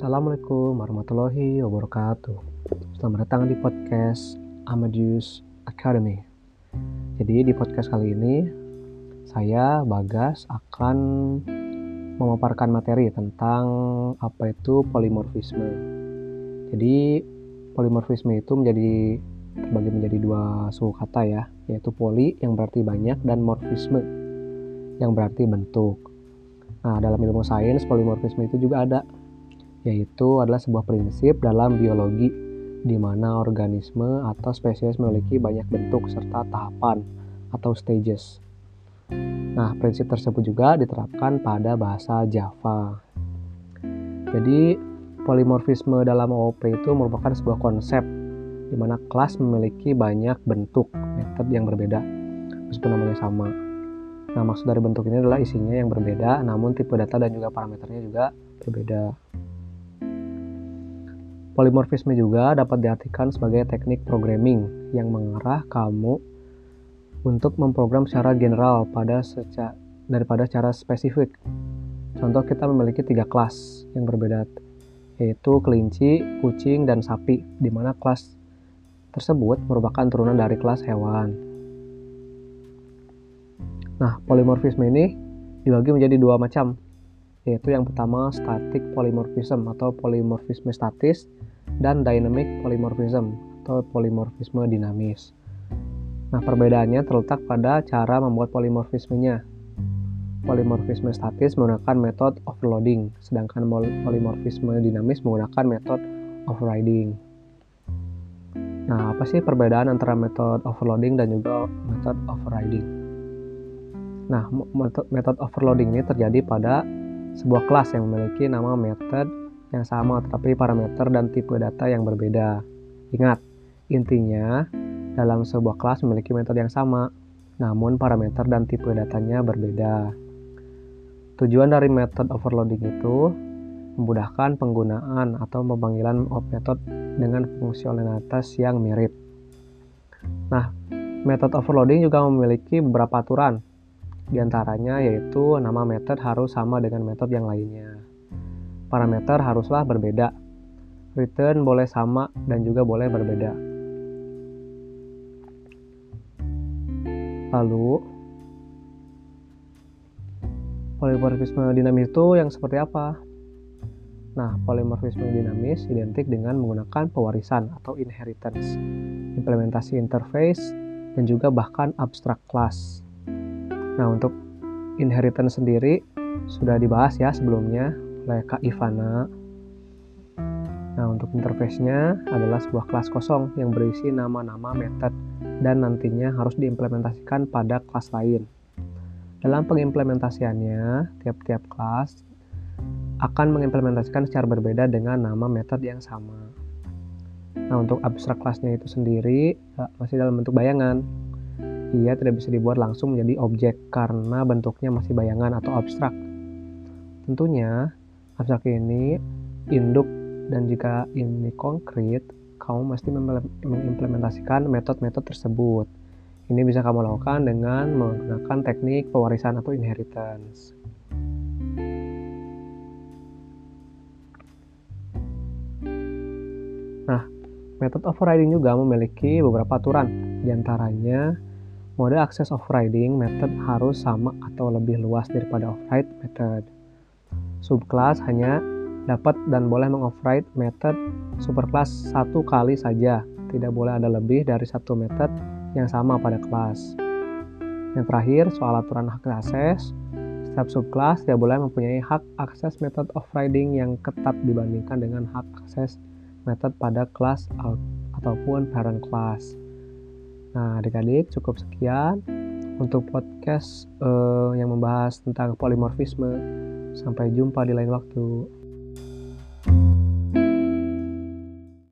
Assalamualaikum warahmatullahi wabarakatuh. Selamat datang di podcast Amadeus Academy. Jadi di podcast kali ini saya Bagas akan memaparkan materi tentang apa itu polimorfisme. Jadi polimorfisme itu menjadi terbagi menjadi dua suku kata ya, yaitu poli yang berarti banyak dan morfisme yang berarti bentuk. Nah, dalam ilmu sains, polimorfisme itu juga ada, yaitu adalah sebuah prinsip dalam biologi di mana organisme atau spesies memiliki banyak bentuk serta tahapan atau stages. Nah, prinsip tersebut juga diterapkan pada bahasa Java. Jadi, polimorfisme dalam OOP itu merupakan sebuah konsep di mana kelas memiliki banyak bentuk metode yang berbeda, meskipun namanya sama. Nah, maksud dari bentuk ini adalah isinya yang berbeda, namun tipe data dan juga parameternya juga berbeda. Polimorfisme juga dapat diartikan sebagai teknik programming yang mengarah kamu untuk memprogram secara general pada secara, daripada secara spesifik. Contoh kita memiliki tiga kelas yang berbeda, yaitu kelinci, kucing, dan sapi, di mana kelas tersebut merupakan turunan dari kelas hewan. Nah, polimorfisme ini dibagi menjadi dua macam, yaitu yang pertama static polymorphism atau polimorfisme statis dan dynamic polymorphism atau polimorfisme dinamis. Nah, perbedaannya terletak pada cara membuat polimorfismenya. Polimorfisme statis menggunakan metode overloading, sedangkan polimorfisme dinamis menggunakan metode overriding. Nah, apa sih perbedaan antara metode overloading dan juga metode overriding? Nah, metode overloading ini terjadi pada sebuah kelas yang memiliki nama method yang sama tetapi parameter dan tipe data yang berbeda. Ingat, intinya dalam sebuah kelas memiliki metode yang sama, namun parameter dan tipe datanya berbeda. Tujuan dari metode overloading itu memudahkan penggunaan atau pemanggilan metode dengan fungsionalitas yang mirip. Nah, metode overloading juga memiliki beberapa aturan di antaranya yaitu nama metode harus sama dengan metode yang lainnya. Parameter haruslah berbeda. Return boleh sama dan juga boleh berbeda. Lalu, polimorfisme dinamis itu yang seperti apa? Nah, polimorfisme dinamis identik dengan menggunakan pewarisan atau inheritance, implementasi interface, dan juga bahkan abstrak class. Nah, untuk inheritance sendiri sudah dibahas ya sebelumnya oleh Kak Ivana. Nah, untuk interface-nya adalah sebuah kelas kosong yang berisi nama-nama method dan nantinya harus diimplementasikan pada kelas lain. Dalam pengimplementasiannya, tiap-tiap kelas akan mengimplementasikan secara berbeda dengan nama method yang sama. Nah, untuk abstrak kelasnya itu sendiri eh, masih dalam bentuk bayangan ia tidak bisa dibuat langsung menjadi objek karena bentuknya masih bayangan atau abstrak. Tentunya, abstrak ini induk dan jika ini konkret, kamu mesti mengimplementasikan metode-metode tersebut. Ini bisa kamu lakukan dengan menggunakan teknik pewarisan atau inheritance. Nah, metode overriding juga memiliki beberapa aturan, di antaranya Mode akses overriding method harus sama atau lebih luas daripada override method. Subclass hanya dapat dan boleh mengoverride method superclass satu kali saja, tidak boleh ada lebih dari satu method yang sama pada kelas. Yang terakhir, soal aturan hak akses, setiap subclass tidak boleh mempunyai hak akses method overriding yang ketat dibandingkan dengan hak akses method pada kelas ataupun parent class. Nah, adik-adik cukup sekian untuk podcast uh, yang membahas tentang polimorfisme. Sampai jumpa di lain waktu.